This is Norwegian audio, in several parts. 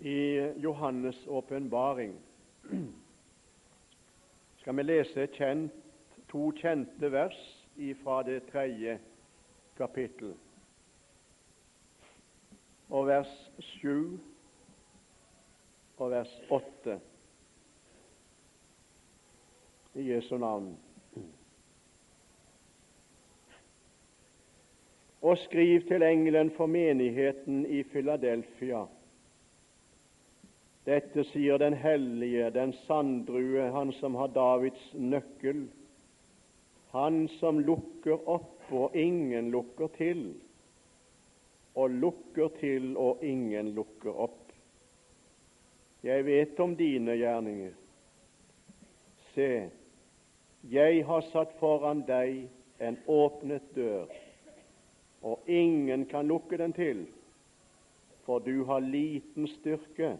I Johannes' åpenbaring skal vi lese kjent, to kjente vers fra det tredje kapittel, og vers sju og vers åtte i Jesu navn. Og skriv til engelen for menigheten i Filadelfia. Dette sier den hellige, den sanddrue, han som har Davids nøkkel, han som lukker opp og ingen lukker til, og lukker til og ingen lukker opp. Jeg vet om dine gjerninger. Se, jeg har satt foran deg en åpnet dør, og ingen kan lukke den til, for du har liten styrke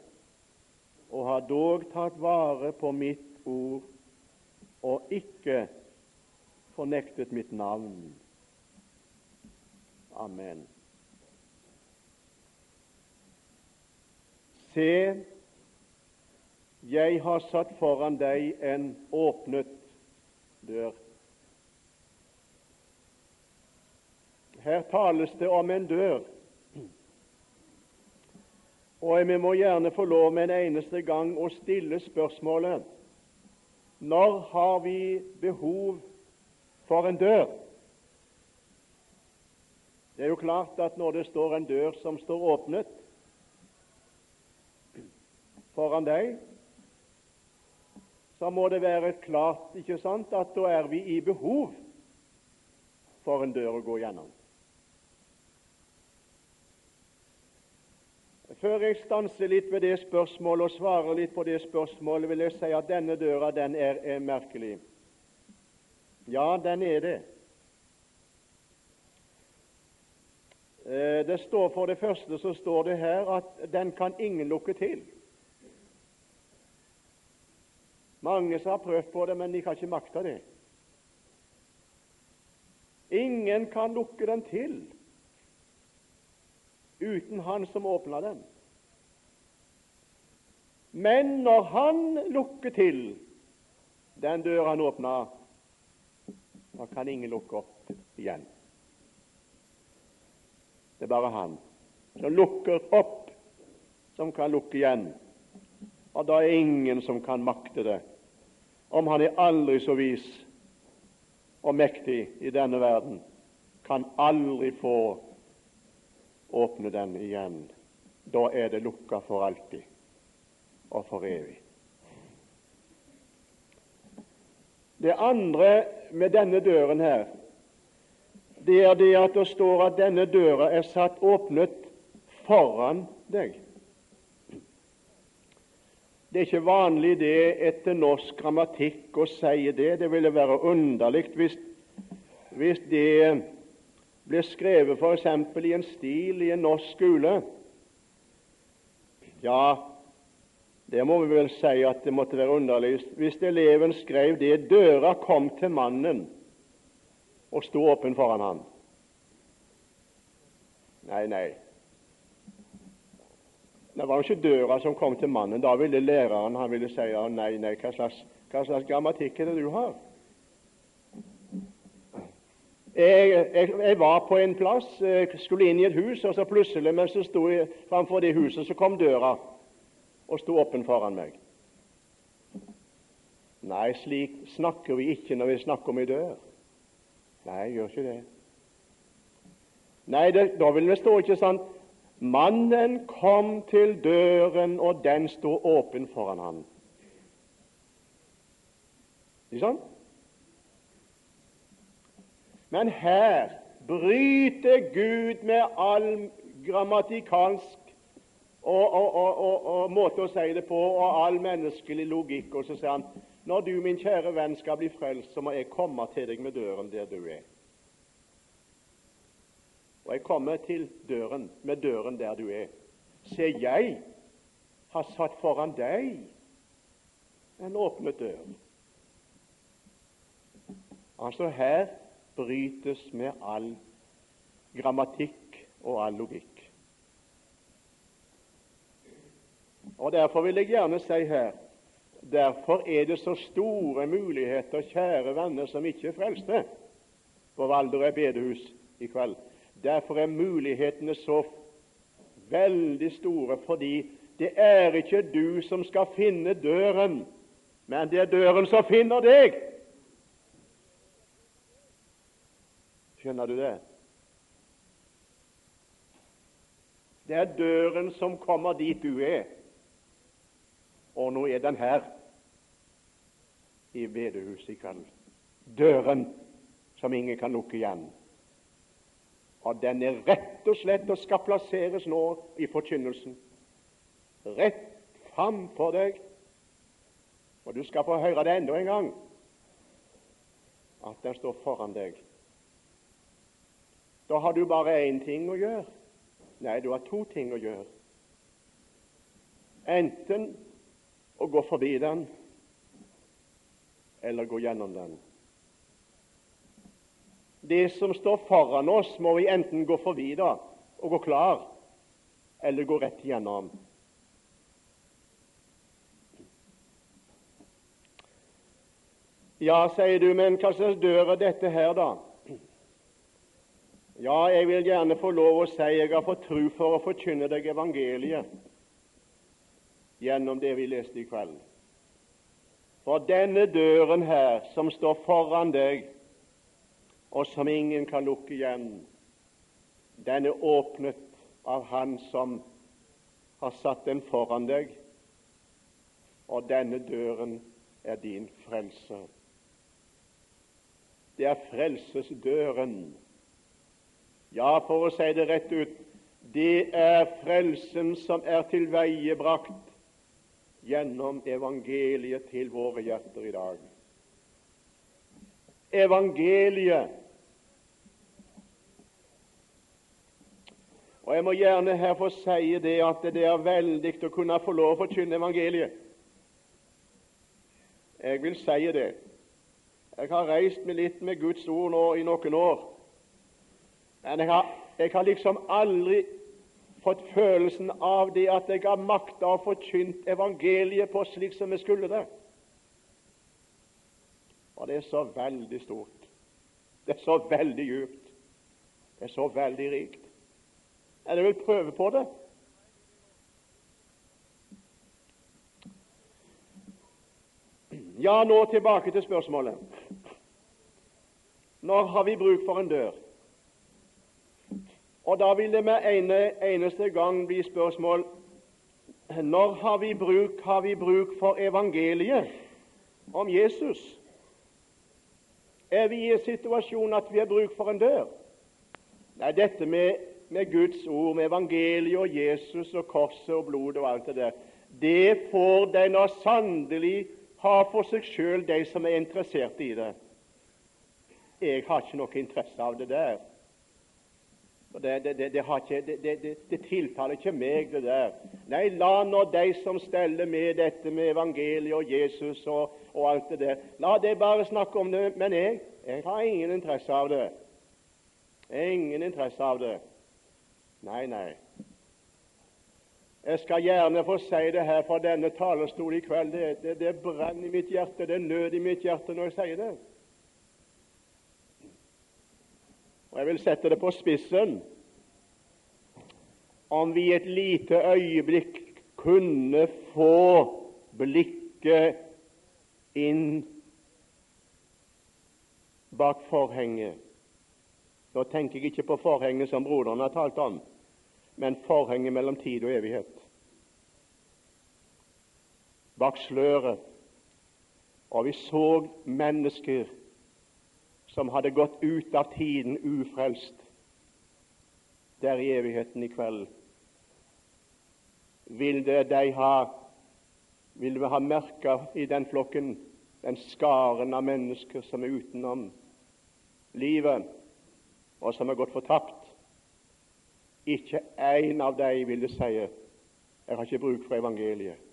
og har dog tatt vare på mitt ord og ikke fornektet mitt navn. Amen. Se, jeg har satt foran deg en åpnet dør. Her tales det om en dør, og vi må gjerne få lov med en eneste gang å stille spørsmålet når har vi behov for en dør? Det er jo klart at når det står en dør som står åpnet foran deg, så må det være klart ikke sant, at da er vi i behov for en dør å gå gjennom. Før jeg stanser litt ved det spørsmålet og svarer litt på det spørsmålet, vil jeg si at denne døra den er, er merkelig. Ja, den er det. Eh, det står For det første så står det her at den kan ingen lukke til. Mange som har prøvd på det, men de kan ikke makte det. Ingen kan lukke den til uten Han som åpner den. Men når Han lukker til den døra Han åpna, da kan ingen lukke opp igjen. Det er bare Han som lukker opp, som kan lukke igjen. Og da er ingen som kan makte det, om han er aldri så vis og mektig i denne verden, kan aldri få åpne den igjen. Da er det lukka for alltid og for evig. Det andre med denne døren her, det er det at det står at denne døra er satt åpnet foran deg. Det er ikke vanlig det etter norsk grammatikk å si det. Det ville være underlig hvis, hvis det ble skrevet f.eks. i en stil i en norsk skole. Ja, det må vi vel si at det måtte være underlig hvis eleven skrev det 'Døra kom til mannen og sto åpen foran ham'. Nei, nei. Det var jo ikke døra som kom til mannen. Da ville læreren han ville si ja, nei, nei, hva slags, hva slags grammatikk er det du har? Jeg, jeg, jeg, var på en plass, jeg skulle inn i et hus, og så plutselig mens jeg sto framfor det huset, så kom døra og sto åpen foran meg. Nei, slik snakker vi ikke når vi snakker om ei dør. Nei, jeg gjør ikke det. Nei, det, da vil det stå ikke sånn Mannen kom til døren, og den sto åpen foran ham. Ikke sant? Men her bryter Gud med all grammatikalsk og, og, og, og, måte å si det på og all menneskelig logikk, og så sier han når du, min kjære venn, skal bli frelst, så må jeg komme til deg med døren der du er. Og jeg kommer til døren, med døren der du er. Se, jeg har satt foran deg en åpnet dør. Altså her brytes med all grammatikk og all logikk. Og Derfor vil jeg gjerne si her Derfor er det så store muligheter, kjære venner, som ikke er frelste, på Valderøy bedehus i kveld. Derfor er mulighetene så veldig store, fordi det er ikke du som skal finne døren, men det er døren som finner deg. Skjønner du det? Det er døren som kommer dit du er. Og nå er den her i bedehuset i kveld. Døren som ingen kan lukke igjen. Og den er rett og slett og skal plasseres nå i forkynnelsen. Rett fram for deg. Og du skal få høre det enda en gang at den står foran deg. Da har du bare én ting å gjøre. Nei, du har to ting å gjøre. Enten å gå forbi den eller gå gjennom den. Det som står foran oss, må vi enten gå forbi da, og gå klar, eller gå rett gjennom. Ja, sier du, men hva slags dør er dette her, da? Ja, jeg vil gjerne få lov å si jeg har fått tro for å forkynne deg evangeliet gjennom det vi leste i kveld. For denne døren her, som står foran deg, og som ingen kan lukke igjen, den er åpnet av Han som har satt den foran deg, og denne døren er din frelse. Det er frelsesdøren. Ja, for å si det rett ut, det er frelsen som er tilveiebrakt gjennom evangeliet til våre hjerter i dag. Evangeliet Og Jeg må gjerne her få si det at det er veldig å kunne få lov å forkynne evangeliet. Jeg vil si det. Jeg har reist meg litt med Guds ord nå i noen år. Men jeg har, jeg har liksom aldri fått følelsen av det at jeg har makta å forkynt evangeliet på slik som jeg skulle det. Og det er så veldig stort. Det er så veldig djupt. Det er så veldig rikt. Jeg vil prøve på det. Ja, nå tilbake til spørsmålet. Når har vi bruk for en dør? Og Da vil det med ene eneste gang bli spørsmål når har vi bruk, har vi bruk for evangeliet om Jesus? Er vi i en situasjon at vi har bruk for en dør? Nei, dette med, med Guds ord, med evangeliet og Jesus og korset og blodet og alt det der, det får de nå sannelig ha for seg sjøl, de som er interessert i det. Jeg har ikke noe interesse av det der. Det, det, det, ikke, det, tiltaler ikke meg, det der. Nei, la nå de som steller med dette med evangeliet og Jesus og, og, alt det der, la de bare snakke om det. Men jeg, jeg har ingen interesse av det. Ingen interesse av det. Nei, nei. Jeg skal gjerne få si det her fra denne talerstol i kveld. Det, det brenner i mitt hjerte, det er nød i mitt hjerte når jeg sier det. Og jeg vil sette det på spissen. Om vi et lite øyeblikk kunne få blikket inn bak forhenget Da tenker jeg ikke på forhenget som broderen har talt om, men forhenget mellom tid og evighet. Bak sløret. Og vi så mennesker som hadde gått ut av tiden ufrelst, der i evigheten i kveld. Vil de ha vil vi ha merka i den flokken den skaren av mennesker som er utenom livet, og som er gått fortapt. Ikke én av dem ville si 'Jeg har ikke bruk for evangeliet'.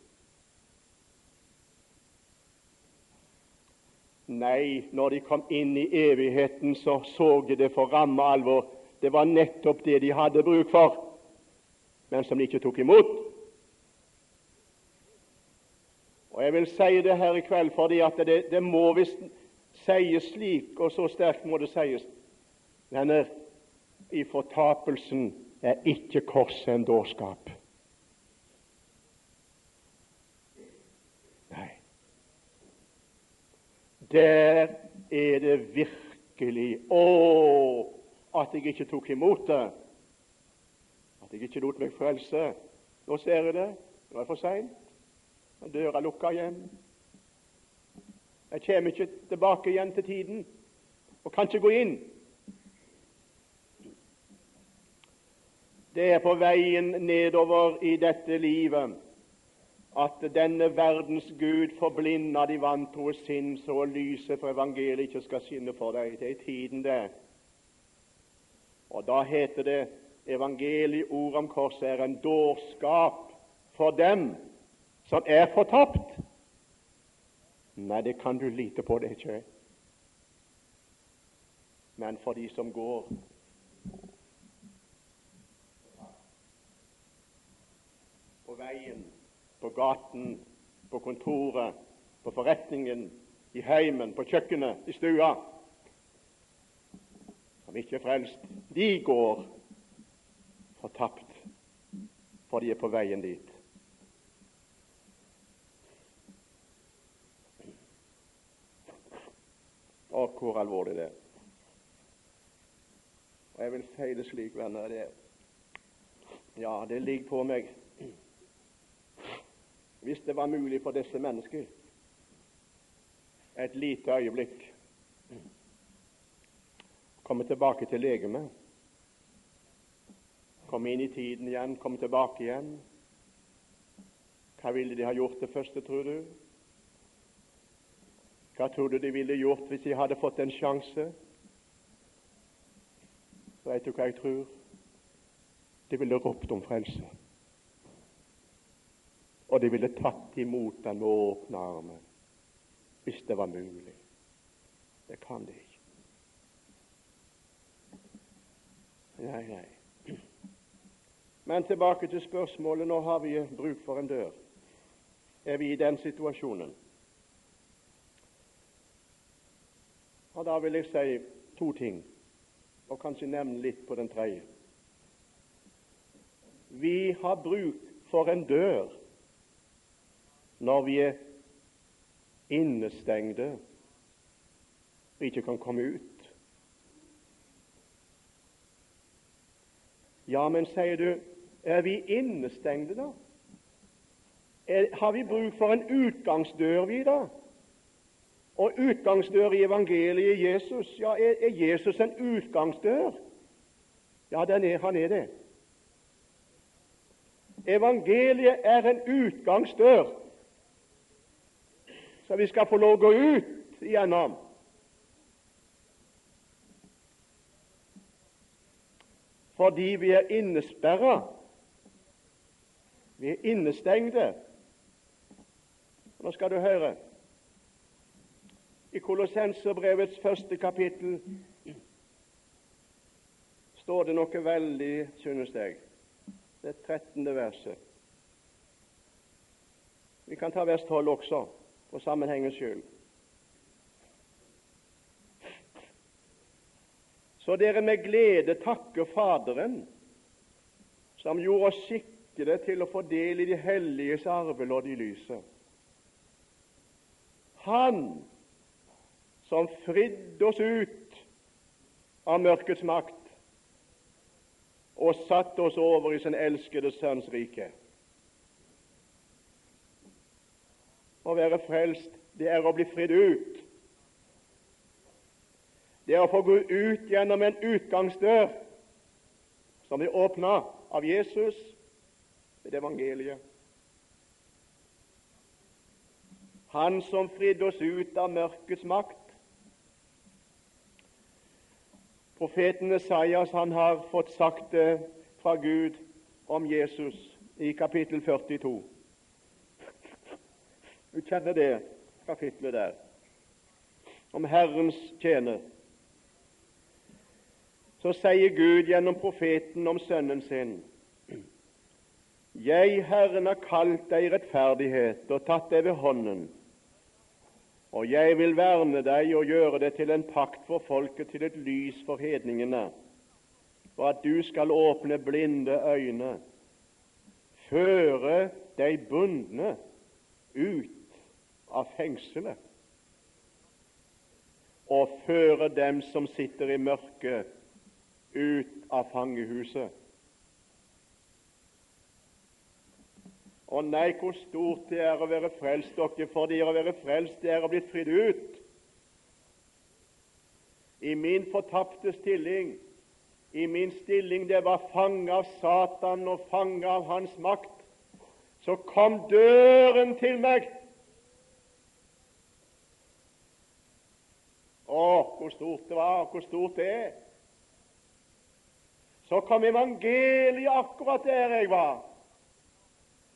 Nei, når de kom inn i evigheten, så så de det for ramme alvor. Det var nettopp det de hadde bruk for, men som de ikke tok imot. Jeg vil si det her i kveld fordi at det, det må visst sies slik, og så sterkt må det sies. Venner, i fortapelsen er ikke korset en dårskap. Nei. Der er det virkelig Å, at jeg ikke tok imot det. At jeg ikke lot meg frelse. Nå ser jeg det. Nå er det for seint. Døra lukka igjen. Jeg kommer ikke tilbake igjen til tiden og kan ikke gå inn. Det er på veien nedover i dette livet at denne verdens Gud forblinder de vantroes sinn, så lyset for evangeliet ikke skal skinne for deg. Det er tiden, det. Og da heter det evangeliet, ord om korset, er en dårskap for dem som er fortapt. Nei, det kan du lite på, det ikke. Men for de som går på veien, på gaten, på kontoret, på forretningen, i heimen, på kjøkkenet, i stua, som ikke er frelst, de går fortapt, for de er på veien dit. Og hvor alvorlig det er. Og Jeg vil si det slik, venner det, Ja, det ligger på meg Hvis det var mulig for disse mennesker et lite øyeblikk komme tilbake til legemet, komme inn i tiden igjen, komme tilbake igjen Hva ville de ha gjort det første, tror du? Hva tror du de ville gjort hvis de hadde fått en sjanse? Veit du hva jeg tror? De ville ropt om frelse. Og de ville tatt imot den med åpne armer, hvis det var mulig. Det kan de ikke. Nei, nei. Men tilbake til spørsmålet. Nå har vi bruk for en dør. Er vi i den situasjonen? Og Da vil jeg si to ting, og kanskje nevne litt på den tredje. Vi har bruk for en dør når vi er innestengte og ikke kan komme ut. Ja, men sier du, er vi innestengte, da? Er, har vi bruk for en utgangsdør, vi, da? Og utgangsdør i evangeliet Jesus, ja, er, Jesus en utgangsdør? Ja, er, han er det. Evangeliet er en utgangsdør, så vi skal få lov å gå ut igjennom. Fordi vi er innesperra. Vi er innestengte. Nå skal du høre. I Kolossenserbrevets første kapittel står det noe veldig, synes jeg. Det 13. verset. Vi kan ta vers 12 også, for sammenhengens skyld. Så dere med glede takker Faderen, som gjorde oss sikre til å få del i de helliges arvelodd i lyset. Han som fridde oss ut av mørkets makt og satte oss over i sin elskede Sønns rike. Å være frelst, det er å bli fridd ut. Det er å få gå ut gjennom en utgangsdør som blir åpna av Jesus ved evangeliet. Han som fridde oss ut av mørkets makt Profeten Esaias han har fått sagt det fra Gud om Jesus i kapittel 42. Du kjenner det kapittelet der, om Herrens tjener. Så sier Gud gjennom profeten om sønnen sin Jeg, Herren, har kalt deg rettferdighet og tatt deg ved hånden, og jeg vil verne deg og gjøre det til en pakt for folket, til et lys for hedningene, for at du skal åpne blinde øyne, føre de bundne ut av fengselet og føre dem som sitter i mørket, ut av fangehuset. Å nei, hvor stort det er å være frelst, dere, for det å være frelst, det er å bli fridd ut. I min fortapte stilling, i min stilling det var fange av Satan og fange av hans makt, så kom døren til meg. Å, hvor stort det var, hvor stort det er. Så kom evangeliet akkurat der jeg var.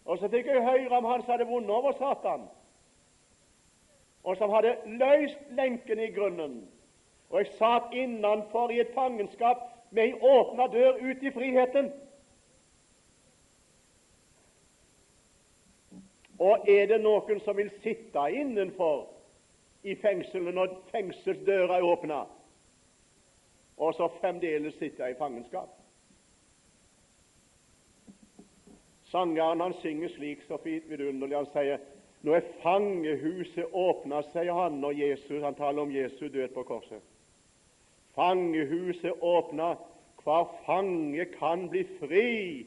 Og så fikk jeg høre om han som hadde vunnet over Satan, og som hadde løst lenken i grunnen. Og jeg satt innenfor i et fangenskap med ei åpna dør ut i friheten. Og er det noen som vil sitte innenfor i fengselet når fengselsdøra er åpna, og så fremdeles sitte i fangenskap? Sangeren han synger slik så fint vidunderlig. Han sier nå er fangehuset åpna, sier han når Jesus, han taler om Jesu død på korset. Fangehuset åpna, hver fange kan bli fri,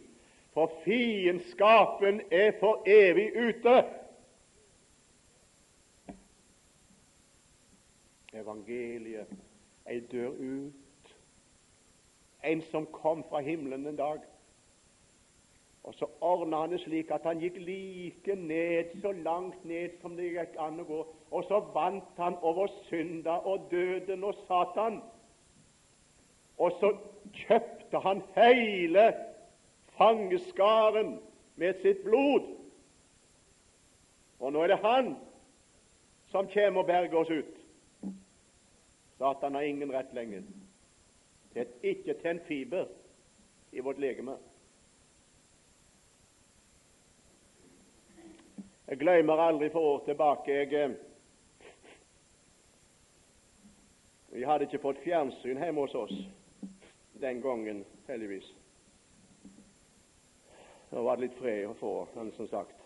for fiendskapen er for evig ute. Evangeliet, ei dør ut. En som kom fra himmelen en dag og så ordna han det slik at han gikk like ned, så langt ned som det gikk an å gå. Og så vant han over synda og døden og Satan. Og så kjøpte han hele fangeskaren med sitt blod. Og nå er det han som kommer og berger oss ut. Satan har ingen rett lenger. Det er ikke til en fiber i vårt legeme. Jeg glemmer aldri for år tilbake jeg, eh, hadde ikke fått fjernsyn hjemme hos oss den gangen, heldigvis. Nå var det litt fred å få, men som sagt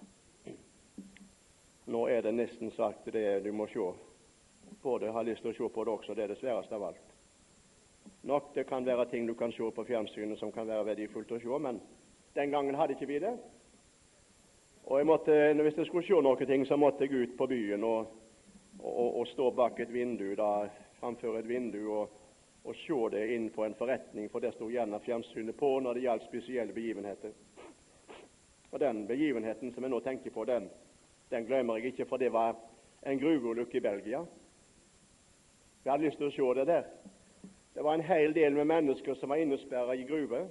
Nå er det nesten sagt det du må se. Jeg har lyst til å se på det også. Det er det sværeste av alt. Nok det kan være ting du kan se på fjernsynet som kan være verdifullt å se, men den gangen hadde ikke vi det. Og jeg måtte, Hvis jeg skulle se noen så måtte jeg ut på byen og, og, og stå bak et vindu da, framfor et vindu og, og se det inn på en forretning, for der sto gjerne fjernsynet på når det gjaldt spesielle begivenheter. Og Den begivenheten som jeg nå tenker på, den, den glemmer jeg ikke, for det var en gruveulykke i Belgia. Jeg hadde lyst til å se det der. Det var en hel del med mennesker som var innesperra i gruve.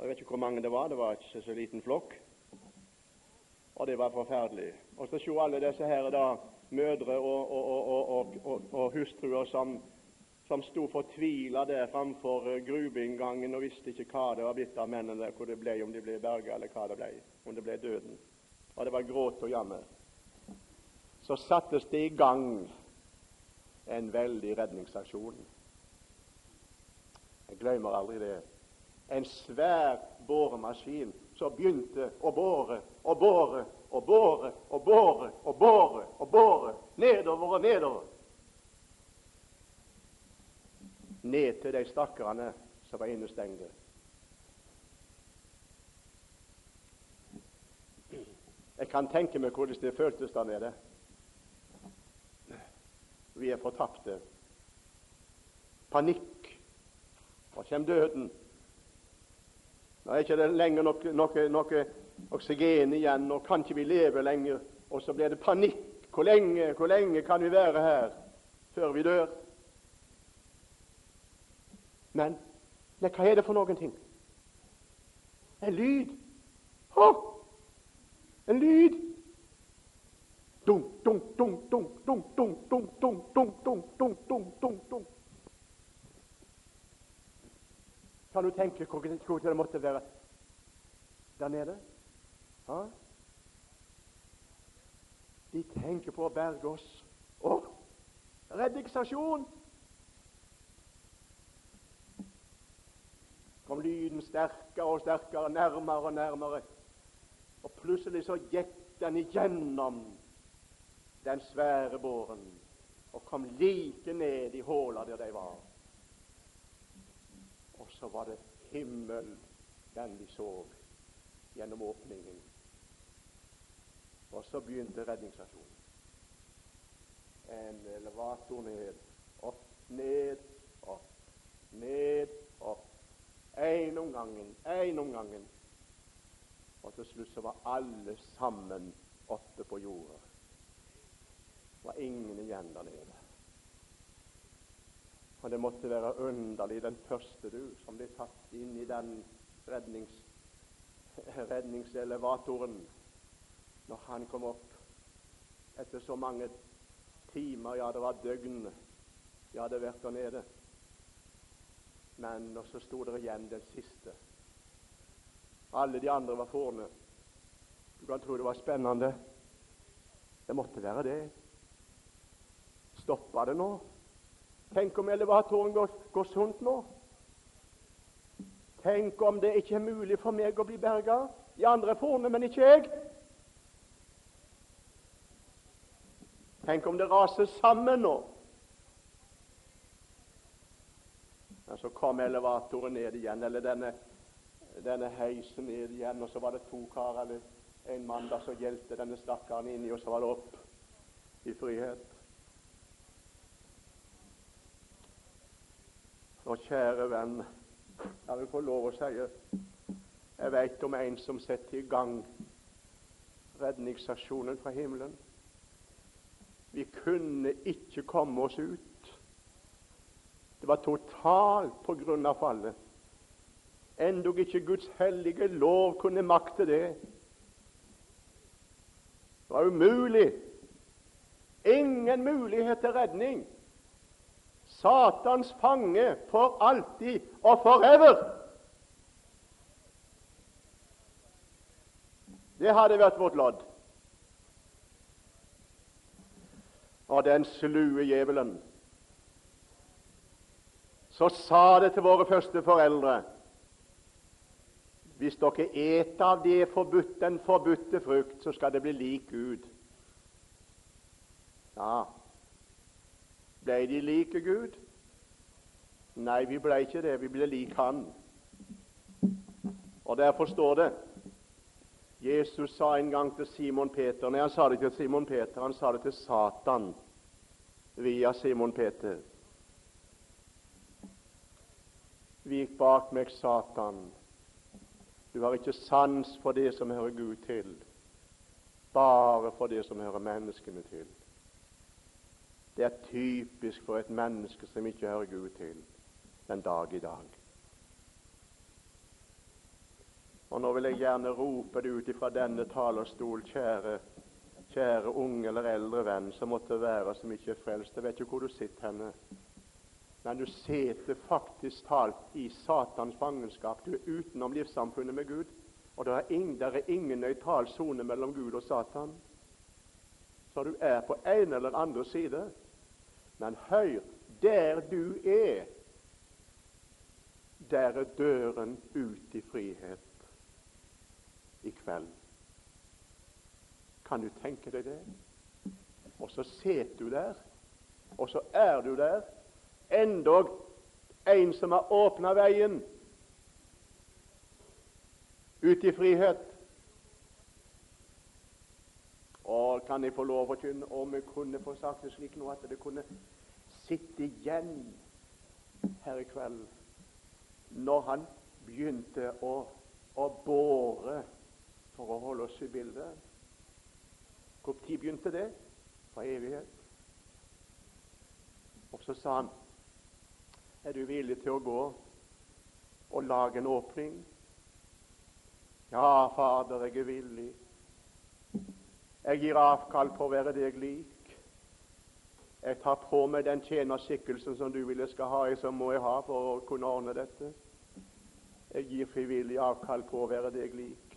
Jeg vet ikke hvor mange det var, det var ikke så liten flokk. Og det var forferdelig. Og så se alle disse her da, mødre og, og, og, og hustruer som, som sto fortvila der framfor uh, gruveinngangen og visste ikke hva det var blitt av mennene, hvor det ble, om de ble berga eller hva det ble, om det ble døden. Og det var gråt og jammer. Så sattes det i gang en veldig redningsaksjon. Jeg glemmer aldri det. En svær boremaskin som begynte å bore og båre og båre og båre og båre og båre nedover og nedover. Ned til de stakkarene som var innestengte. Jeg kan tenke meg hvordan det føltes der nede. Vi er fortapte. Panikk. Og kommer døden. Nå er ikke lenger noe, noe, noe oksygen igjen, og kan ikke vi leve lenger? Og så blir det panikk. Hvor lenge, hvor lenge kan vi være her før vi dør? Men nei, hva er det for noen ting? En lyd. Hå! En lyd. Dunk, dunk, dunk, dunk, dunk, dunk, dunk, dunk, dunk, dunk, dunk, dunk, dunk, dunk. Kan du tenke hvor det måtte være? der nede. Ja? De tenker på å berge oss. Å, redningsaksjon! kom lyden sterkere og sterkere, nærmere og nærmere. Og plutselig så gikk den igjennom den svære båren og kom like ned i håla der de var. Og så var det himmel den de så gjennom åpningen. Og så begynte redningsaksjonen. En elevator ned, opp, ned, opp, ned, opp. Én om gangen, én om gangen. Og til slutt så var alle sammen oppe på jorda. Det var ingen igjen der nede. Og det måtte være underlig, den første du som ble tatt inn i den rednings, redningselevatoren, når han kom opp etter så mange timer, ja, det var døgn, jeg hadde vært der nede. Men og så sto det igjen den siste. Alle de andre var forne. Du kan tro det var spennende. Det måtte være det. Stoppa det nå? Tenk om elevatoren går, går sunt nå? Tenk om det ikke er mulig for meg å bli berga? De andre er forne, men ikke jeg. Tenk om det raser sammen nå? Men så kom elevatoren ned igjen, eller denne, denne heisen ned igjen, og så var det to karer eller en mann da som hjelpte denne stakkaren inni, og så var det opp i frihet. Og kjære venn, jeg vil få lov å si jeg veit om en som setter i gang redningsaksjonen fra himmelen. Vi kunne ikke komme oss ut. Det var totalt på grunn av fallet. Endog ikke Guds hellige lov kunne makte det. Det var umulig. Ingen mulighet til redning. Satans fange for alltid og forever. Det hadde vært vårt lodd. Og den slue djevelen så sa det til våre første foreldre hvis dere et av det forbudt, den forbudte frukt, så skal det bli lik Gud. Ja, ble de like Gud? Nei, vi ble ikke det. Vi ble lik Han. Og Derfor står det Jesus sa en gang til Simon Peter Nei, han sa det ikke til Simon Peter, han sa det til Satan via Simon Peter. Vik bak meg, Satan. Du har ikke sans for det som hører Gud til, bare for det som hører menneskene til. Det er typisk for et menneske som ikke hører Gud til den dag i dag. Og Nå vil jeg gjerne rope det ut ifra denne talerstol, kjære, kjære unge eller eldre venn som måtte være som ikke er frelst. Jeg vet ikke hvor du sitter henne. Men du sitter faktisk talt i Satans fangenskap. Du er utenom livssamfunnet med Gud. Og det er ingen, er ingen nøytral sone mellom Gud og Satan. Så du er på en eller andre side. Men hør, der du er, der er døren ut i frihet i kveld. Kan du tenke deg det? Og så sitter du der, og så er du der endog en som har åpna veien ut i frihet. Og kan jeg få lov å forkynne om jeg kunne få sagt det slik nå at det kunne sitte igjen her i kveld når han begynte å, å båre for å holde oss i bildet. Hvor tid begynte det? Fra evighet. Og så sa han er du villig til å gå og lage en åpning? Ja, Fader, jeg er villig. Jeg gir avkall på å være deg lik. Jeg tar på meg den tjenerskikkelsen som du ville skal ha, som må jeg ha for å kunne ordne dette. Jeg gir frivillig avkall på å være deg lik.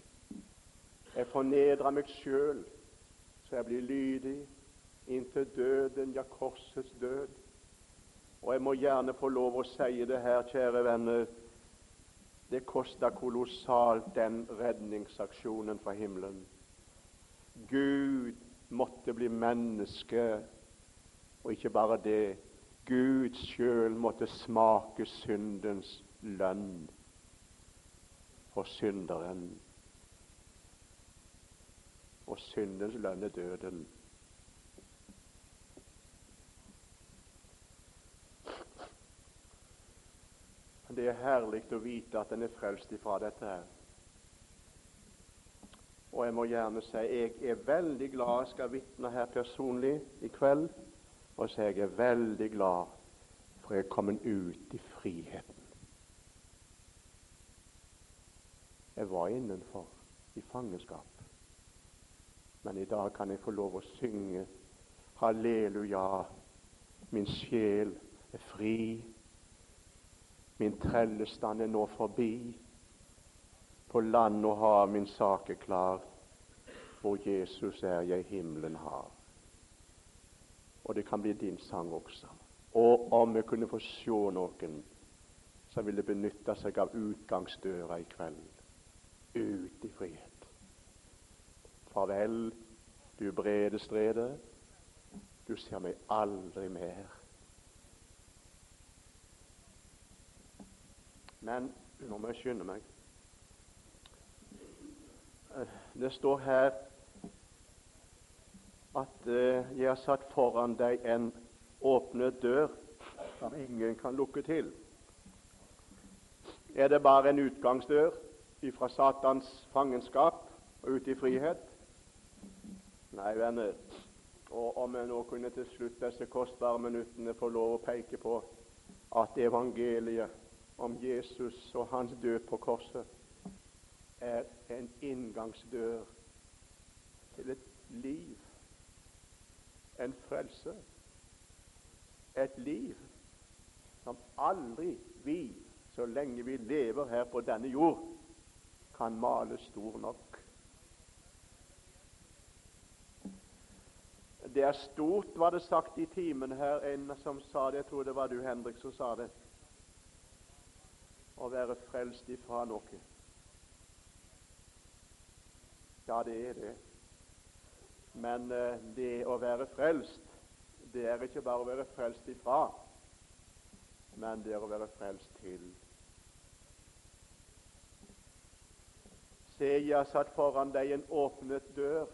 Jeg fornedrer meg sjøl, så jeg blir lydig inntil døden, ja, korsets død. Og jeg må gjerne få lov å si det her, kjære venner. Det kosta kolossalt, den redningsaksjonen fra himmelen. Gud måtte bli menneske, og ikke bare det. Gud sjøl måtte smake syndens lønn for synderen. Og syndens lønn er døden. Det er herlig å vite at en er frelst ifra dette her. Og jeg må gjerne si jeg er veldig glad jeg skal vitne her personlig i kveld. Og så er jeg veldig glad for jeg er kommet ut i friheten. Jeg var innenfor i fangenskap. Men i dag kan jeg få lov å synge halleluja. Min sjel er fri. Min trellestand er nå forbi. På land og hav min sak er klar. Hvor Jesus er, jeg himmelen har. Og det kan bli din sang også. Og om jeg kunne få se noen som ville benytte seg av utgangsdøra i kveld. Ut i frihet. Farvel, du brede strede. Du ser meg aldri mer. Men nå må jeg skynde meg. Eh, det står her at uh, jeg har satt foran deg en åpnet dør som ingen kan lukke til. Er det bare en utgangsdør fra Satans fangenskap og ut i frihet? Nei, venner. Og om jeg nå kunne til slutt disse kostbare minuttene få lov å peke på at evangeliet om Jesus og hans død på korset er en inngangsdør til et liv, en frelse. Et liv som aldri vi, så lenge vi lever her på denne jord, kan male stor nok. Det er stort, var det sagt i timen her, en som sa det. Jeg tror det var du, Henrik, som sa det å være frelst ifra noe. Ja, det er det. Men uh, det å være frelst, det er ikke bare å være frelst ifra, men det er å være frelst til. Se, jeg har satt foran deg en åpnet dør,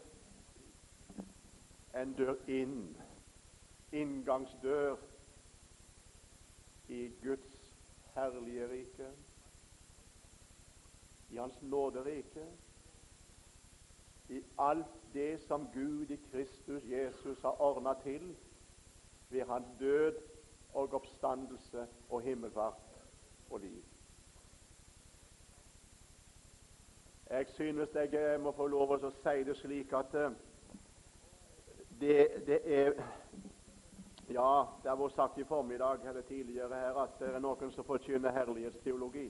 en dør inn, inngangsdør i Guds herlige rike, i Hans nåderike, i alt det som Gud i Kristus Jesus har ordna til ved hans død og oppstandelse og himmelfart og liv. Jeg synes jeg må få lov å si det slik at eh, det, det er ja, det har vært sagt i formiddag eller tidligere her at det er noen som forkynner herlighetsteologi.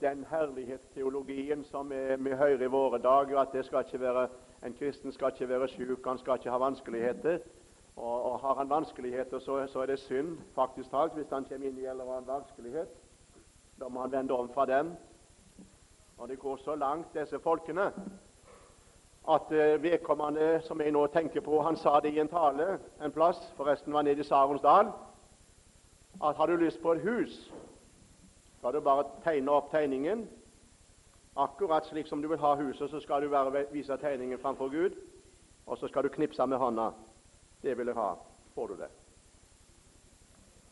Den herlighetsteologien som vi hører i våre dager, at det skal ikke være, en kristen skal ikke være syk, han skal ikke ha vanskeligheter. Og, og Har han vanskeligheter, så, så, er det synd faktisk talt hvis han kommer inn i eller annen vanskelighet. Da må han vende om fra dem. Og det går så langt, disse folkene, at eh, vedkommende som jeg nå tenker på, han sa det i en tale en plass, forresten var nede i Saronsdal, at har du lyst på et hus, skal du bare tegne opp tegningen. Akkurat slik som du vil ha huset, så skal du bare vise tegningen framfor Gud, og så skal du knipse med hånda. Det vil jeg ha. Får du det.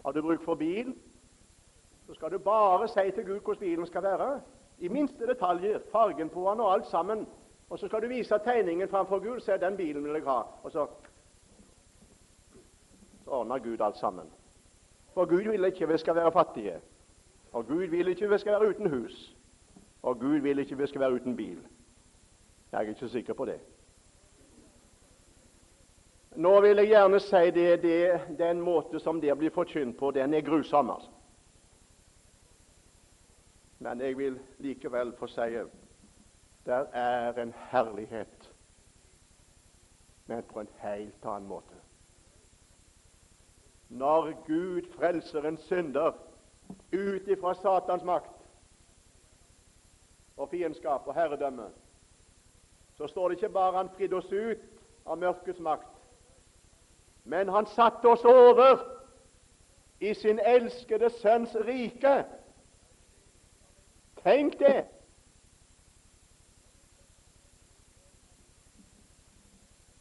Har du bruk for bil, så skal du bare si til Gud hvordan bilen skal være. I minste detaljer, fargen på den og alt sammen. Og så skal du vise tegningen framfor Gud. Se, den bilen vil jeg ha. Og så, så ordner Gud alt sammen. For Gud vil ikke vi skal være fattige. Og Gud vil ikke vi skal være uten hus. Og Gud vil ikke vi skal være uten bil. Jeg er ikke sikker på det. Nå vil jeg gjerne si det, det den måte som det blir forkynt på, den er grusom. altså. Men jeg vil likevel få si Der er en herlighet, men på en helt annen måte. Når Gud frelser en synder ut ifra Satans makt og fiendskap og herredømme, så står det ikke bare han fridde oss ut av mørkets makt, men han satte oss over i sin elskede sønns rike. Tenk det!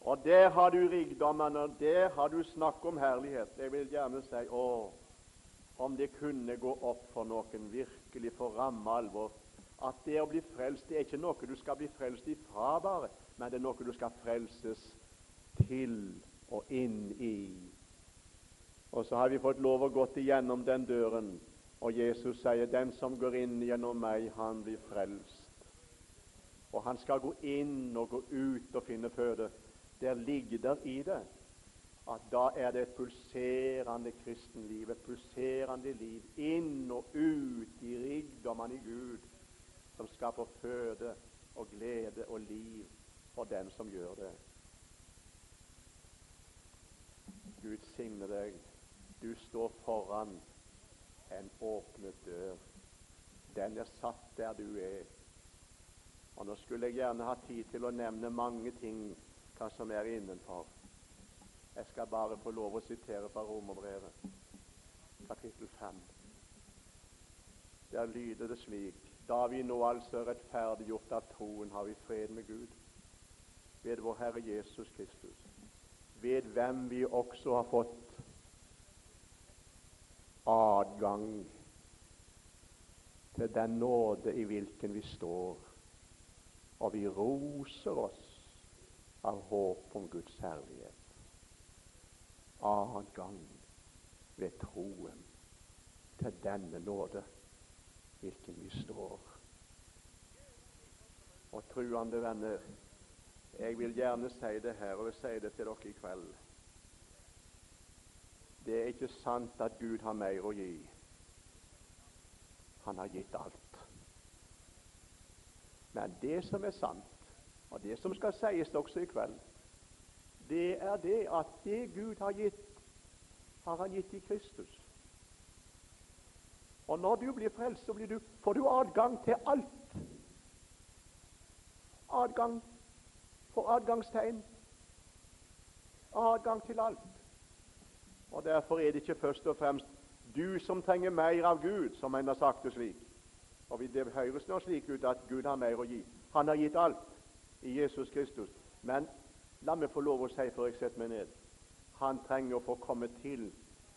Og der har du rikdommene, der har du snakk om herlighet. Jeg vil gjerne si å, om det kunne gå opp for noen virkelig for ramme alvor at det å bli frelst det er ikke noe du skal bli frelst ifra, bare, men det er noe du skal frelses til og inn i. Og så har vi fått lov å gått igjennom den døren, og Jesus sier 'Den som går inn gjennom meg, han blir frelst'. Og han skal gå inn og gå ut og finne føde. Der ligger der i det at da er det et pulserende kristenliv, et pulserende liv inn og ut i rikdommene i Gud, som skaper føde og glede og liv for den som gjør det. Gud signe deg. Du står foran en åpnet dør. Den er satt der du er. Og Nå skulle jeg gjerne ha tid til å nevne mange ting hva som er innenfor. Jeg skal bare få lov å sitere fra Romerbrevet, kapittel 5. Der lyder det slik Da vi nå altså er rettferdiggjort av troen, har vi fred med Gud ved vår Herre Jesus Kristus, ved hvem vi også har fått adgang til den nåde i hvilken vi står, og vi roser oss av håp om Guds herlighet. Adgang ved troen til denne nåde, hvilken vi står. Og truende venner, jeg vil gjerne si det her, og jeg sier det til dere i kveld. Det er ikke sant at Gud har mer å gi. Han har gitt alt. Men det som er sant, og det som skal sies også i kveld, det er det at det Gud har gitt, har Han gitt i Kristus. Og når du blir frelst, så blir du, får du adgang til alt. Adgang for adgangstegn. Adgang til alt. Og Derfor er det ikke først og fremst du som trenger mer av Gud, som en har sagt det slik. Og Det høres nå slik ut at Gud har mer å gi. Han har gitt alt i Jesus Kristus. Men la meg få lov å si før jeg setter meg ned han trenger å få komme til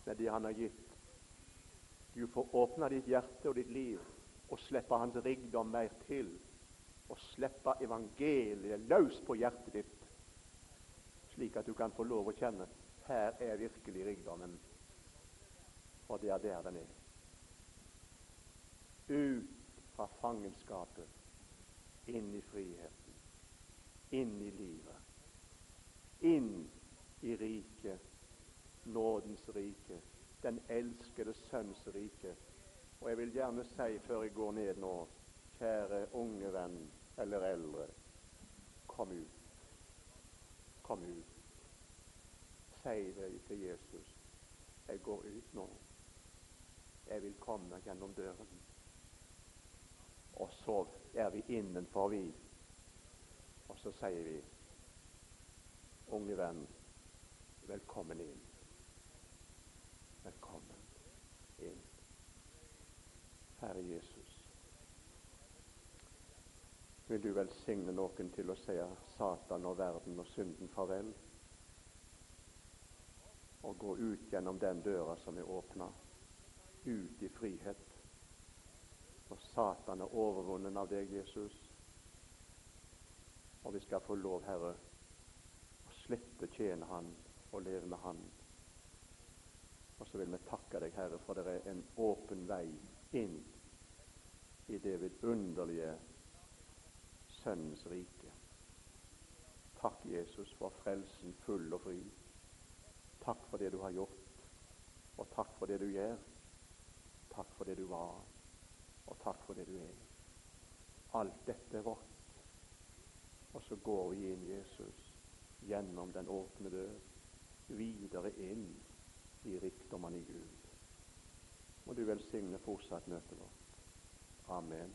med det han har gitt. Du får åpne ditt hjerte og ditt liv og slippe hans rikdom mer til. Og slippe evangeliet løs på hjertet ditt, slik at du kan få lov å kjenne her er virkelig rikdommen. Og det er der den er. Ut fra fangenskapet, inn i frihet inn i livet, inn i riket, nådens rike, den elskede Sønns rike. Og jeg vil gjerne si før jeg går ned nå, kjære unge venn eller eldre, kom ut. Kom ut. Si det til Jesus. Jeg går ut nå. Jeg vil komme gjennom døren. Og så er vi innenfor, vi. Og så sier vi, unge venn, velkommen inn. Velkommen inn. Herre Jesus, vil du velsigne noen til å si Satan og verden og synden farvel, og gå ut gjennom den døra som er åpna, ut i frihet. Og Satan er overvunnen av deg, Jesus og vi skal få lov, Herre, å slippe tjene Han og leve med Han. Og så vil vi takke deg, Herre, for det er en åpen vei inn i det vidunderlige Sønnens rike. Takk, Jesus, for frelsen full og fri. Takk for det du har gjort, og takk for det du gjør. Takk for det du var, og takk for det du er. Alt dette er vårt Og så går vi inn Jesus gjennom den åpne dør, videre inn i rikdommene i Gud. Må du velsigne fortsatt møtet vårt. Amen.